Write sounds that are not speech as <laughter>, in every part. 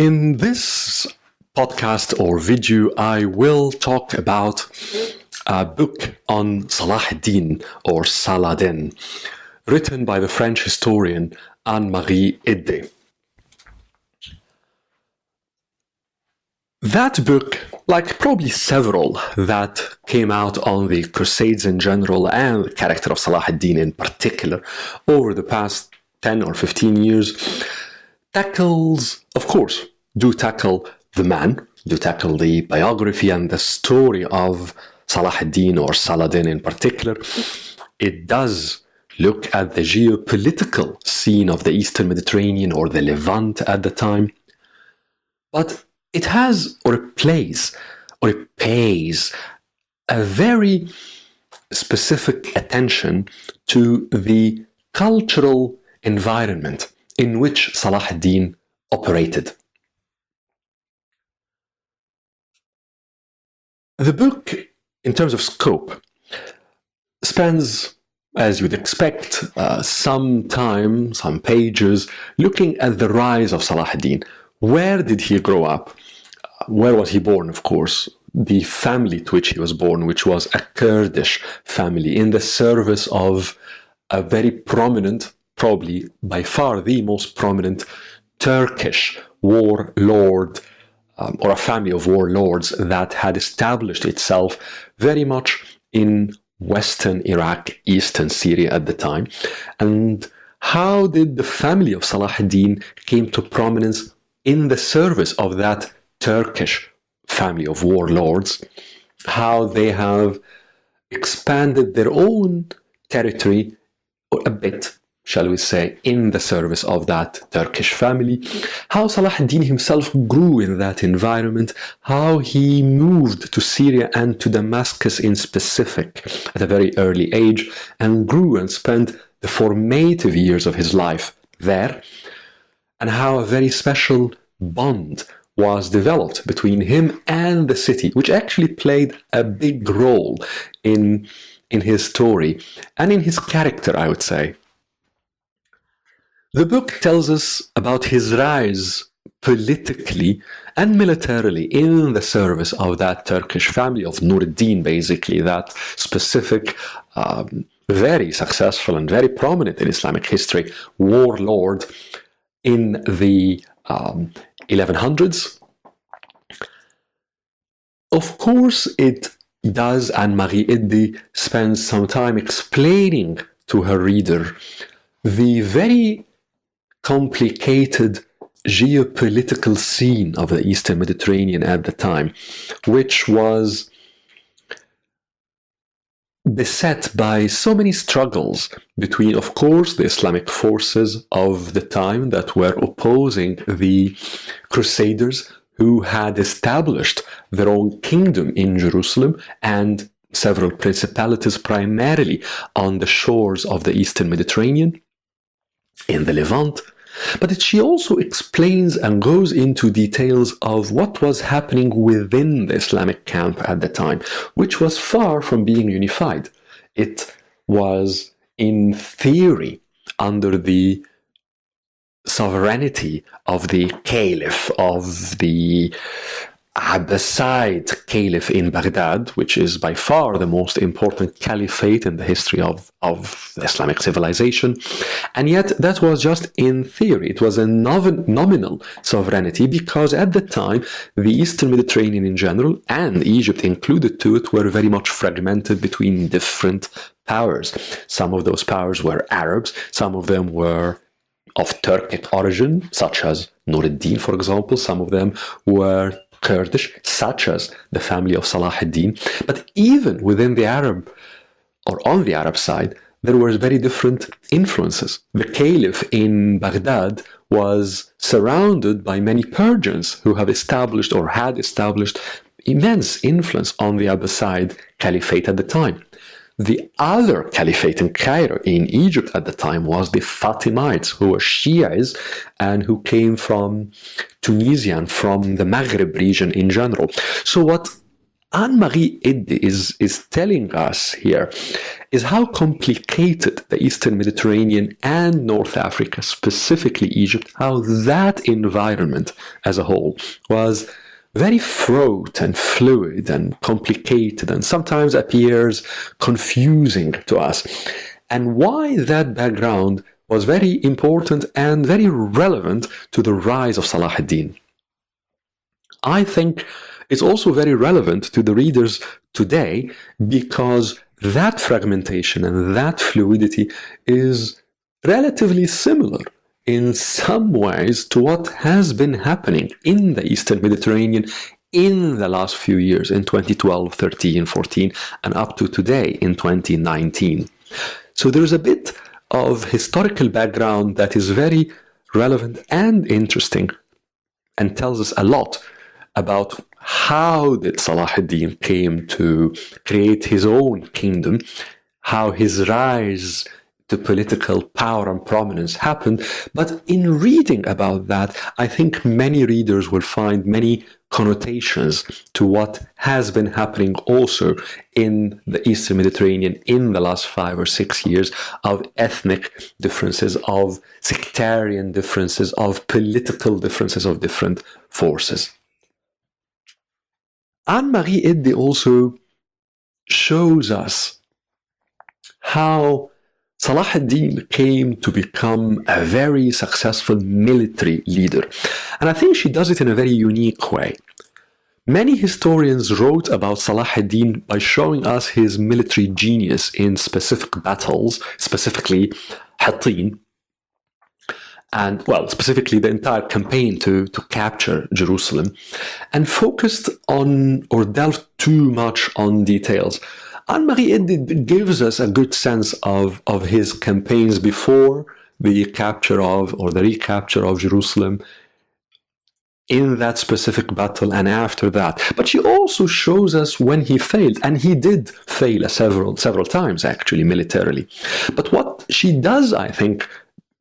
In this podcast or video, I will talk about a book on Salah ad-Din or Saladin, written by the French historian Anne-Marie Eddé. That book, like probably several that came out on the Crusades in general and the character of Salah ad-Din in particular over the past 10 or 15 years, tackles, of course, do tackle the man, do tackle the biography and the story of Salah ad-Din or Saladin in particular. It does look at the geopolitical scene of the Eastern Mediterranean or the Levant at the time. But it has or it plays or it pays a very specific attention to the cultural environment in which Salah ad-Din operated. The book, in terms of scope, spends, as you'd expect, uh, some time, some pages, looking at the rise of Salah ad-Din. Where did he grow up? Where was he born, of course? The family to which he was born, which was a Kurdish family, in the service of a very prominent, probably by far the most prominent Turkish warlord um, or a family of warlords that had established itself very much in western Iraq, eastern Syria at the time. And how did the family of Salah ad-Din came to prominence in the service of that Turkish family of warlords? How they have expanded their own territory a bit shall we say, in the service of that Turkish family, how Salah ad-Din himself grew in that environment, how he moved to Syria and to Damascus in specific at a very early age, and grew and spent the formative years of his life there, and how a very special bond was developed between him and the city, which actually played a big role in, in his story and in his character, I would say. The book tells us about his rise politically and militarily in the service of that Turkish family of Nuruddin, basically, that specific, um, very successful and very prominent in Islamic history warlord in the um, 1100s. Of course, it does, and Marie Eddé spends some time explaining to her reader the very complicated geopolitical scene of the Eastern Mediterranean at the time, which was beset by so many struggles between, of course, the Islamic forces of the time that were opposing the Crusaders who had established their own kingdom in Jerusalem and several principalities primarily on the shores of the Eastern Mediterranean in the Levant. But she also explains and goes into details of what was happening within the Islamic camp at the time, which was far from being unified. It was, in theory, under the sovereignty of the caliph, of the Abbasid Caliph in Baghdad, which is by far the most important caliphate in the history of, of Islamic civilization. And yet, that was just in theory. It was a nominal sovereignty because at the time, the Eastern Mediterranean in general, and Egypt included to it, were very much fragmented between different powers. Some of those powers were Arabs, some of them were of Turkic origin, such as Nuruddin, for example. Some of them were Kurdish, such as the family of Salah ad-Din. But even within the Arab, or on the Arab side, there were very different influences. The caliph in Baghdad was surrounded by many Persians who have established or had established immense influence on the Abbasid caliphate at the time. The other caliphate in Cairo, in Egypt at the time, was the Fatimites, who were Shias and who came from Tunisia and from the Maghreb region in general. So, what Anne-Marie Eddé is, is telling us here is how complicated the Eastern Mediterranean and North Africa, specifically Egypt, how that environment as a whole was very fraught and fluid and complicated and sometimes appears confusing to us. And why that background was very important and very relevant to the rise of Salah ad-Din. I think it's also very relevant to the readers today because that fragmentation and that fluidity is relatively similar in some ways to what has been happening in the Eastern Mediterranean in the last few years, in 2012, 13, 14, and up to today in 2019. So there's a bit of historical background that is very relevant and interesting and tells us a lot about how did Salah ad-Din came to create his own kingdom, how his rise to political power and prominence happened. But in reading about that, I think many readers will find many connotations to what has been happening also in the Eastern Mediterranean in the last five or six years of ethnic differences, of sectarian differences, of political differences of different forces. Anne Marie Eddé also shows us how Salah ad-Din came to become a very successful military leader. And I think she does it in a very unique way. Many historians wrote about Salah ad-Din by showing us his military genius in specific battles, specifically Hattin, and well, specifically the entire campaign to, to capture Jerusalem, and focused on or delved too much on details. Anne Marie Eddé gives us a good sense of, of his campaigns before the capture of or the recapture of Jerusalem in that specific battle and after that. But she also shows us when he failed, and he did fail several several times actually militarily. But what she does, I think,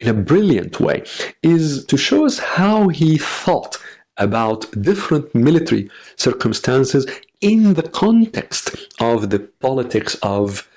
in a brilliant way, is to show us how he thought about different military circumstances in the context of the politics of,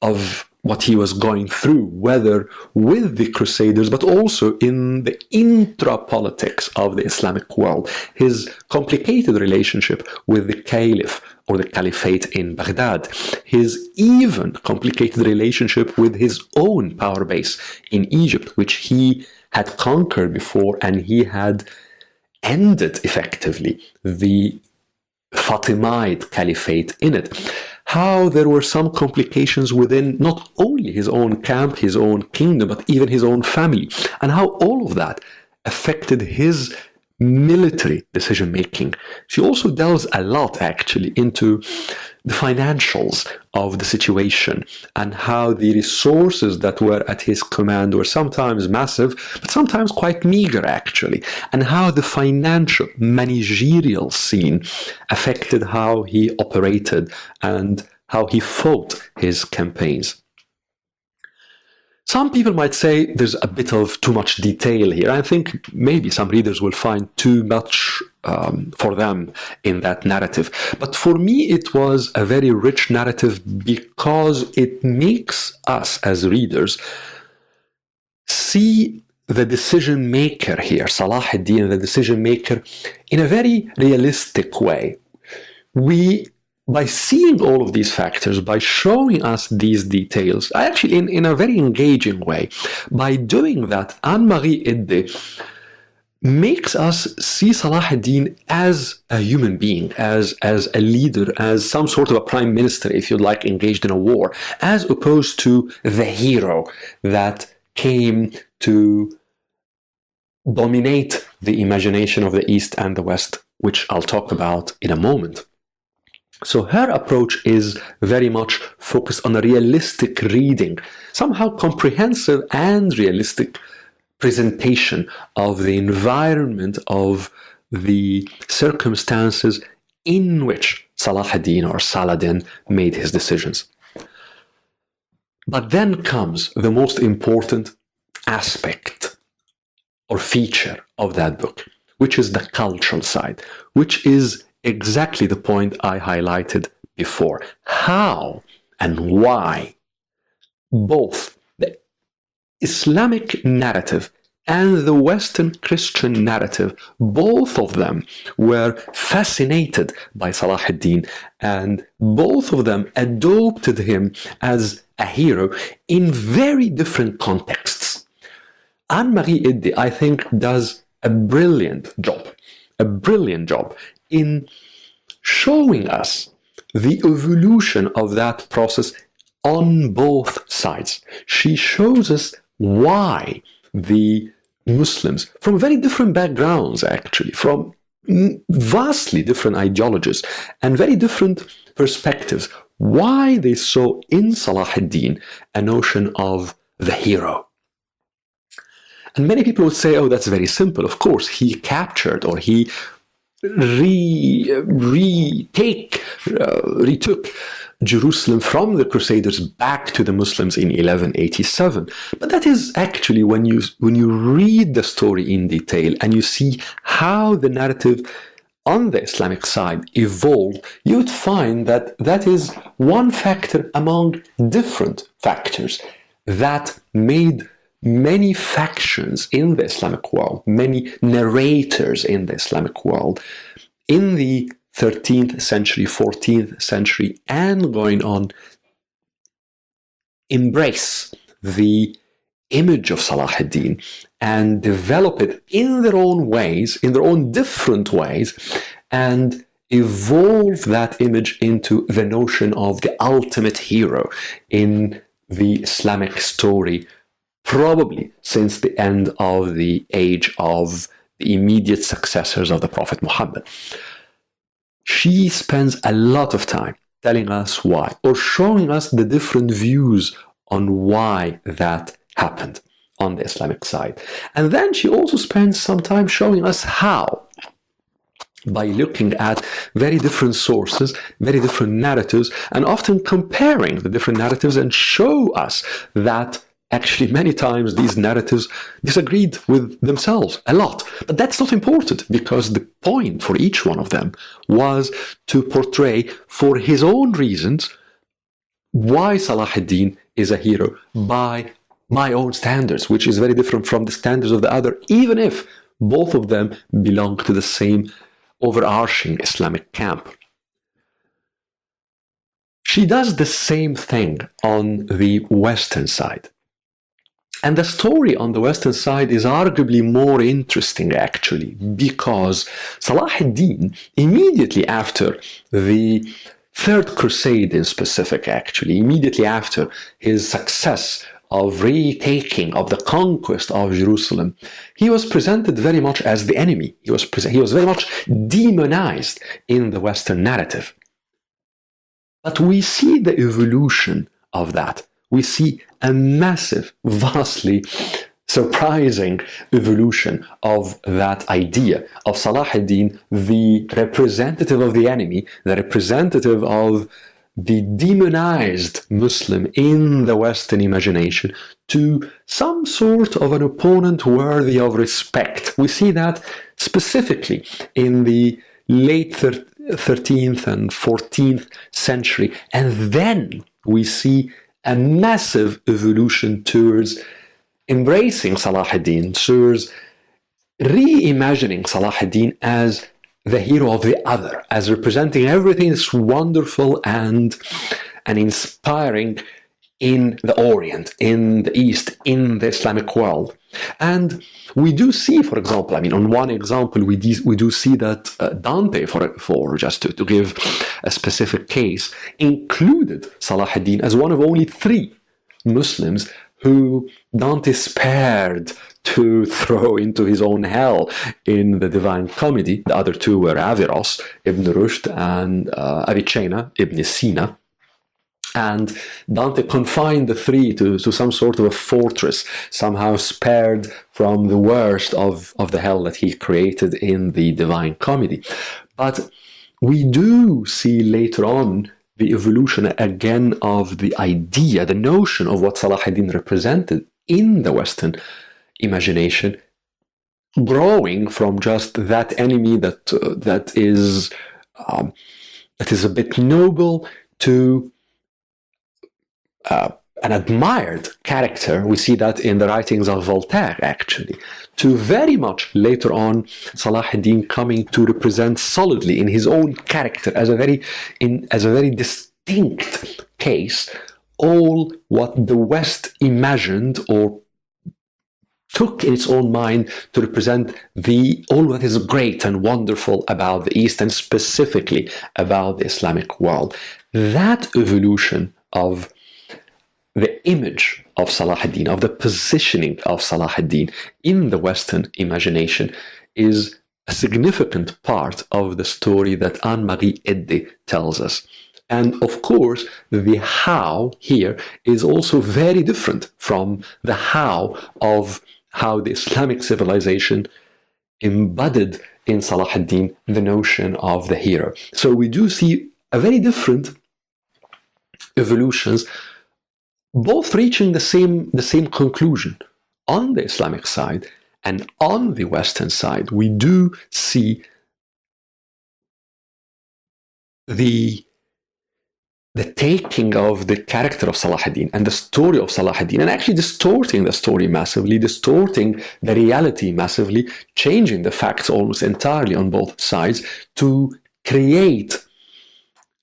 of what he was going through, whether with the Crusaders, but also in the intra politics of the Islamic world. His complicated relationship with the Caliph or the Caliphate in Baghdad, his even complicated relationship with his own power base in Egypt, which he had conquered before and he had ended effectively the Fatimide Caliphate in it. How there were some complications within not only his own camp, his own kingdom, but even his own family, and how all of that affected his military decision making. She also delves a lot, actually, into the financials of the situation and how the resources that were at his command were sometimes massive, but sometimes quite meager, actually, and how the financial managerial scene affected how he operated and how he fought his campaigns. Some people might say there's a bit of too much detail here. I think maybe some readers will find too much um, for them in that narrative. But for me, it was a very rich narrative because it makes us as readers see the decision maker here, Salah ad-Din, the decision maker, in a very realistic way. We by seeing all of these factors, by showing us these details, actually in, in a very engaging way, by doing that, Anne Marie Eddé makes us see Salah ad-Din as a human being, as, as a leader, as some sort of a prime minister, if you'd like, engaged in a war, as opposed to the hero that came to dominate the imagination of the East and the West, which I'll talk about in a moment. So her approach is very much focused on a realistic reading, somehow comprehensive and realistic presentation of the environment of the circumstances in which Salah ad-Din or Saladin made his decisions. But then comes the most important aspect or feature of that book, which is the cultural side, which is exactly the point I highlighted before. How and why both the Islamic narrative and the Western Christian narrative, both of them were fascinated by Salah ad-Din and both of them adopted him as a hero in very different contexts. Anne-Marie Eddé, I think, does a brilliant job, a brilliant job in showing us the evolution of that process on both sides. She shows us why the Muslims from very different backgrounds, actually, from vastly different ideologies and very different perspectives, why they saw in Salah ad-Din a notion of the hero. And many people would say, oh, that's very simple. Of course, he captured or he re, retake, uh, retook Jerusalem from the Crusaders back to the Muslims in 1187. But that is actually when you when you read the story in detail and you see how the narrative on the Islamic side evolved, you would find that that is one factor among different factors that made many factions in the Islamic world, many narrators in the Islamic world, in the 13th century, 14th century, and going on, embrace the image of Salah ad-Din and develop it in their own ways, in their own different ways, and evolve that image into the notion of the ultimate hero in the Islamic story, probably since the end of the age of the immediate successors of the Prophet Muhammad she spends a lot of time telling us why or showing us the different views on why that happened on the Islamic side. And then she also spends some time showing us how by looking at very different sources, very different narratives, and often comparing the different narratives and show us that actually many times these narratives disagreed with themselves a lot. But that's not important because the point for each one of them was to portray for his own reasons why Salah ad-Din is a hero by my own standards, which is very different from the standards of the other, even if both of them belong to the same overarching Islamic camp. She does the same thing on the Western side. And the story on the Western side is arguably more interesting, actually, because Salah ad-Din, immediately after the Third Crusade in specific, actually, immediately after his success of retaking, of the conquest of Jerusalem, he was presented very much as the enemy. He was, he was very much demonized in the Western narrative. But we see the evolution of that. We see a massive, vastly surprising evolution of that idea of Salah ad-Din, the representative of the enemy, the representative of the demonized Muslim in the Western imagination to some sort of an opponent worthy of respect. We see that specifically in the late 13th and 14th century. And then we see a massive evolution towards embracing Salah ad-Din, towards reimagining Salah ad-Din as the hero of the other, as representing everything that's wonderful and, and inspiring in the Orient, in the East, in the Islamic world. And we do see, for example, I mean, on one example, we, de- we do see that uh, Dante, for, for just to, to give a specific case, included Salah ad-Din as one of only three Muslims who Dante spared to <laughs> throw into his own hell in the Divine Comedy. The other two were Averroes, Ibn Rushd, and uh, Avicenna, Ibn Sina. And Dante confined the three to, to some sort of a fortress, somehow spared from the worst of, of the hell that he created in the Divine Comedy. But we do see later on the evolution again of the idea, the notion of what Salah ad-Din represented in the Western imagination, growing from just that enemy that uh, that is um, that is a bit noble to uh, an admired character. We see that in the writings of Voltaire, actually, to very much later on Salah ad-Din coming to represent solidly in his own character as a very in as a very distinct case all what the West imagined or took in its own mind to represent the all that is great and wonderful about the East and specifically about the Islamic world. That evolution of the image of Salah ad-Din, of the positioning of Salah ad-Din in the Western imagination is a significant part of the story that Anne-Marie Eddé tells us. And of course, the how here is also very different from the how of how the Islamic civilization embedded in Salah ad-Din the notion of the hero. So we do see a very different evolutions both reaching the same, the same conclusion. On the Islamic side and on the Western side, we do see the the taking of the character of Salah ad-Din and the story of Salah ad-Din and actually distorting the story massively, distorting the reality massively, changing the facts almost entirely on both sides to create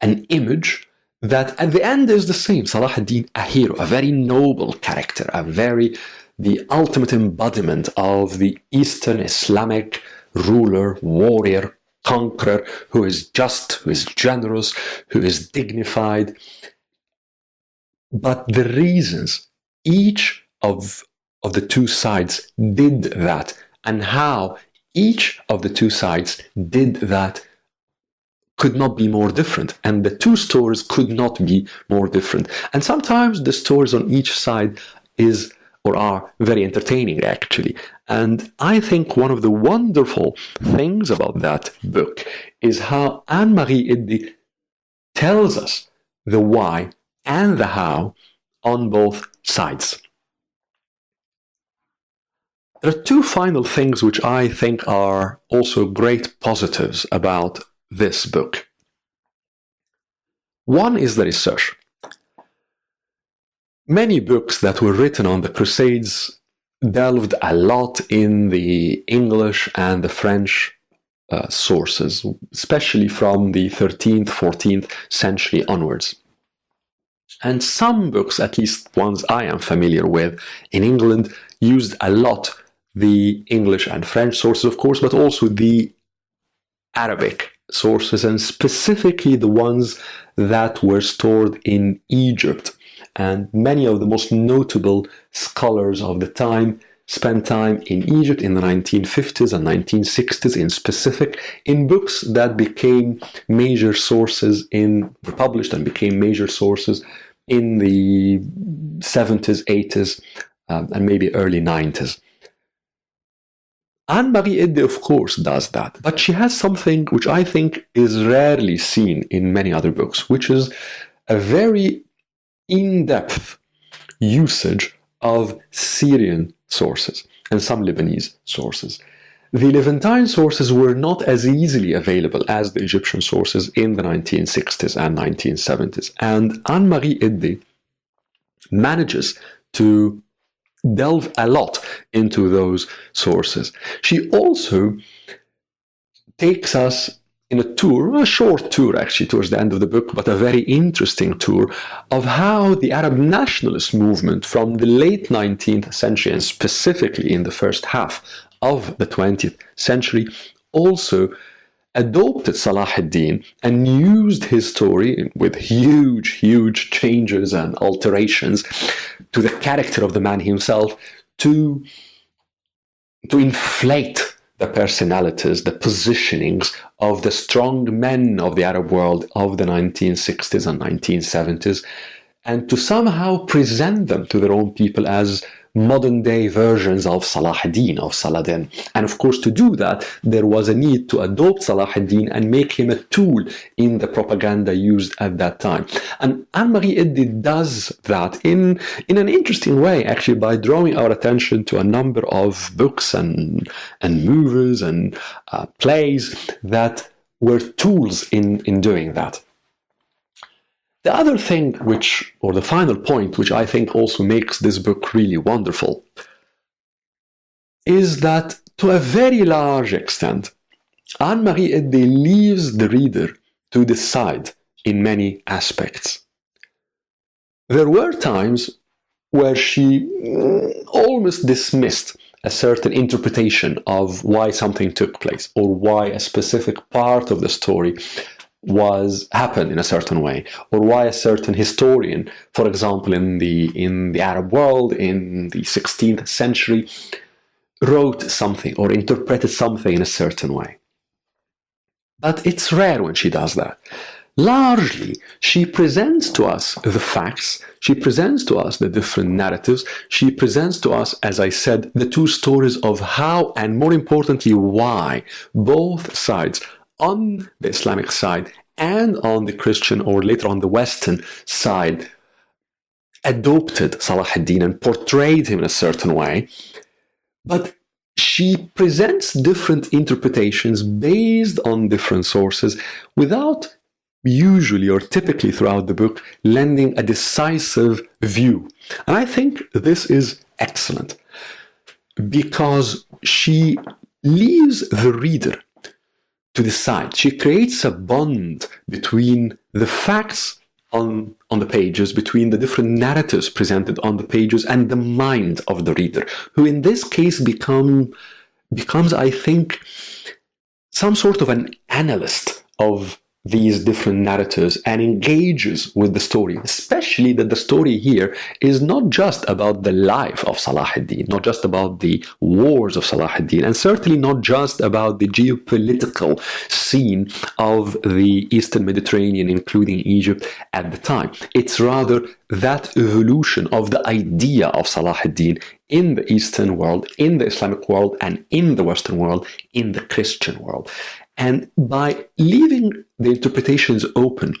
an image that at the end is the same. Salah ad-Din, a hero, a very noble character, a very, the ultimate embodiment of the Eastern Islamic ruler, warrior, conqueror, who is just, who is generous, who is dignified. But the reasons each of, of the two sides did that and how each of the two sides did that could not be more different. And the two stories could not be more different. And sometimes the stories on each side is or are very entertaining actually. And I think one of the wonderful things about that book is how Anne-Marie tells us the why and the how on both sides. There are two final things which I think are also great positives about this book. One is the research. Many books that were written on the Crusades delved a lot in the English and the French uh, sources, especially from the 13th, 14th century onwards. And some books, at least ones I am familiar with in England, used a lot the English and French sources, of course, but also the Arabic sources and specifically the ones that were stored in Egypt. And many of the most notable scholars of the time spent time in Egypt in the 1950s and 1960s in specific in books that became major sources in published and became major sources in the 70s 80s um, and maybe early 90s Anne-Marie Eddé, of course, does that, but she has something which I think is rarely seen in many other books, which is a very in-depth usage of Syrian sources and some Lebanese sources. The Levantine sources were not as easily available as the Egyptian sources in the 1960s and 1970s, and Anne-Marie Eddé manages to delve a lot into those sources. She also takes us in a tour, a short tour actually towards the end of the book, but a very interesting tour of how the Arab nationalist movement from the late 19th century and specifically in the first half of the 20th century also adopted Salah ad-Din and used his story with huge, huge changes and alterations to the character of the man himself to, to inflate the personalities, the positionings of the strong men of the Arab world of the 1960s and 1970s, and to somehow present them to their own people as modern day versions of Salah ad-Din, of Saladin. And of course, to do that, there was a need to adopt Salah ad-Din and make him a tool in the propaganda used at that time. And Anne-Marie Eddé does that in, in an interesting way, actually, by drawing our attention to a number of books and, and movies and uh, plays that were tools in, in doing that. The other thing, which, or the final point, which I think also makes this book really wonderful, is that to a very large extent, Anne Marie Eddé leaves the reader to decide in many aspects. There were times where she mm, almost dismissed a certain interpretation of why something took place or why a specific part of the story was happened in a certain way or why a certain historian for example in the in the arab world in the 16th century wrote something or interpreted something in a certain way. But it's rare when she does that. Largely she presents to us the facts she presents to us the different narratives she presents to us as i said the two stories of how and more importantly why both sides on the islamic side and on the christian or later on the western side adopted salah ad-din and portrayed him in a certain way but she presents different interpretations based on different sources without usually or typically throughout the book, lending a decisive view. And I think this is excellent because she leaves the reader to decide. She creates a bond between the facts on, on the pages, between the different narratives presented on the pages, and the mind of the reader, who in this case become, becomes, I think, some sort of an analyst of these different narratives and engages with the story, especially that the story here is not just about the life of Salah ad-Din, not just about the wars of Salah ad-Din, and certainly not just about the geopolitical scene of the Eastern Mediterranean, including Egypt at the time. It's rather that evolution of the idea of Salah ad-Din in the Eastern world, in the Islamic world, and in the Western world, in the Christian world. And by leaving the interpretations open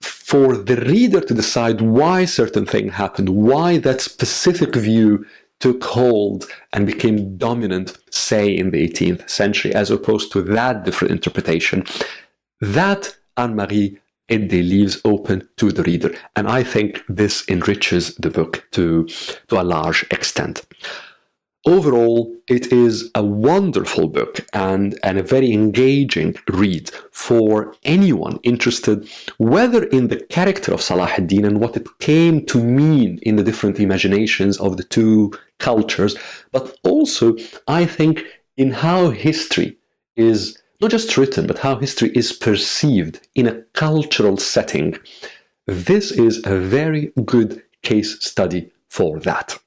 for the reader to decide why certain thing happened, why that specific view took hold and became dominant, say, in the 18th century, as opposed to that different interpretation, that Anne Marie Eddé leaves open to the reader. And I think this enriches the book to, to a large extent. Overall, it is a wonderful book and, and a very engaging read for anyone interested, whether in the character of Salah ad-Din and what it came to mean in the different imaginations of the two cultures, but also, I think, in how history is not just written, but how history is perceived in a cultural setting. This is a very good case study for that.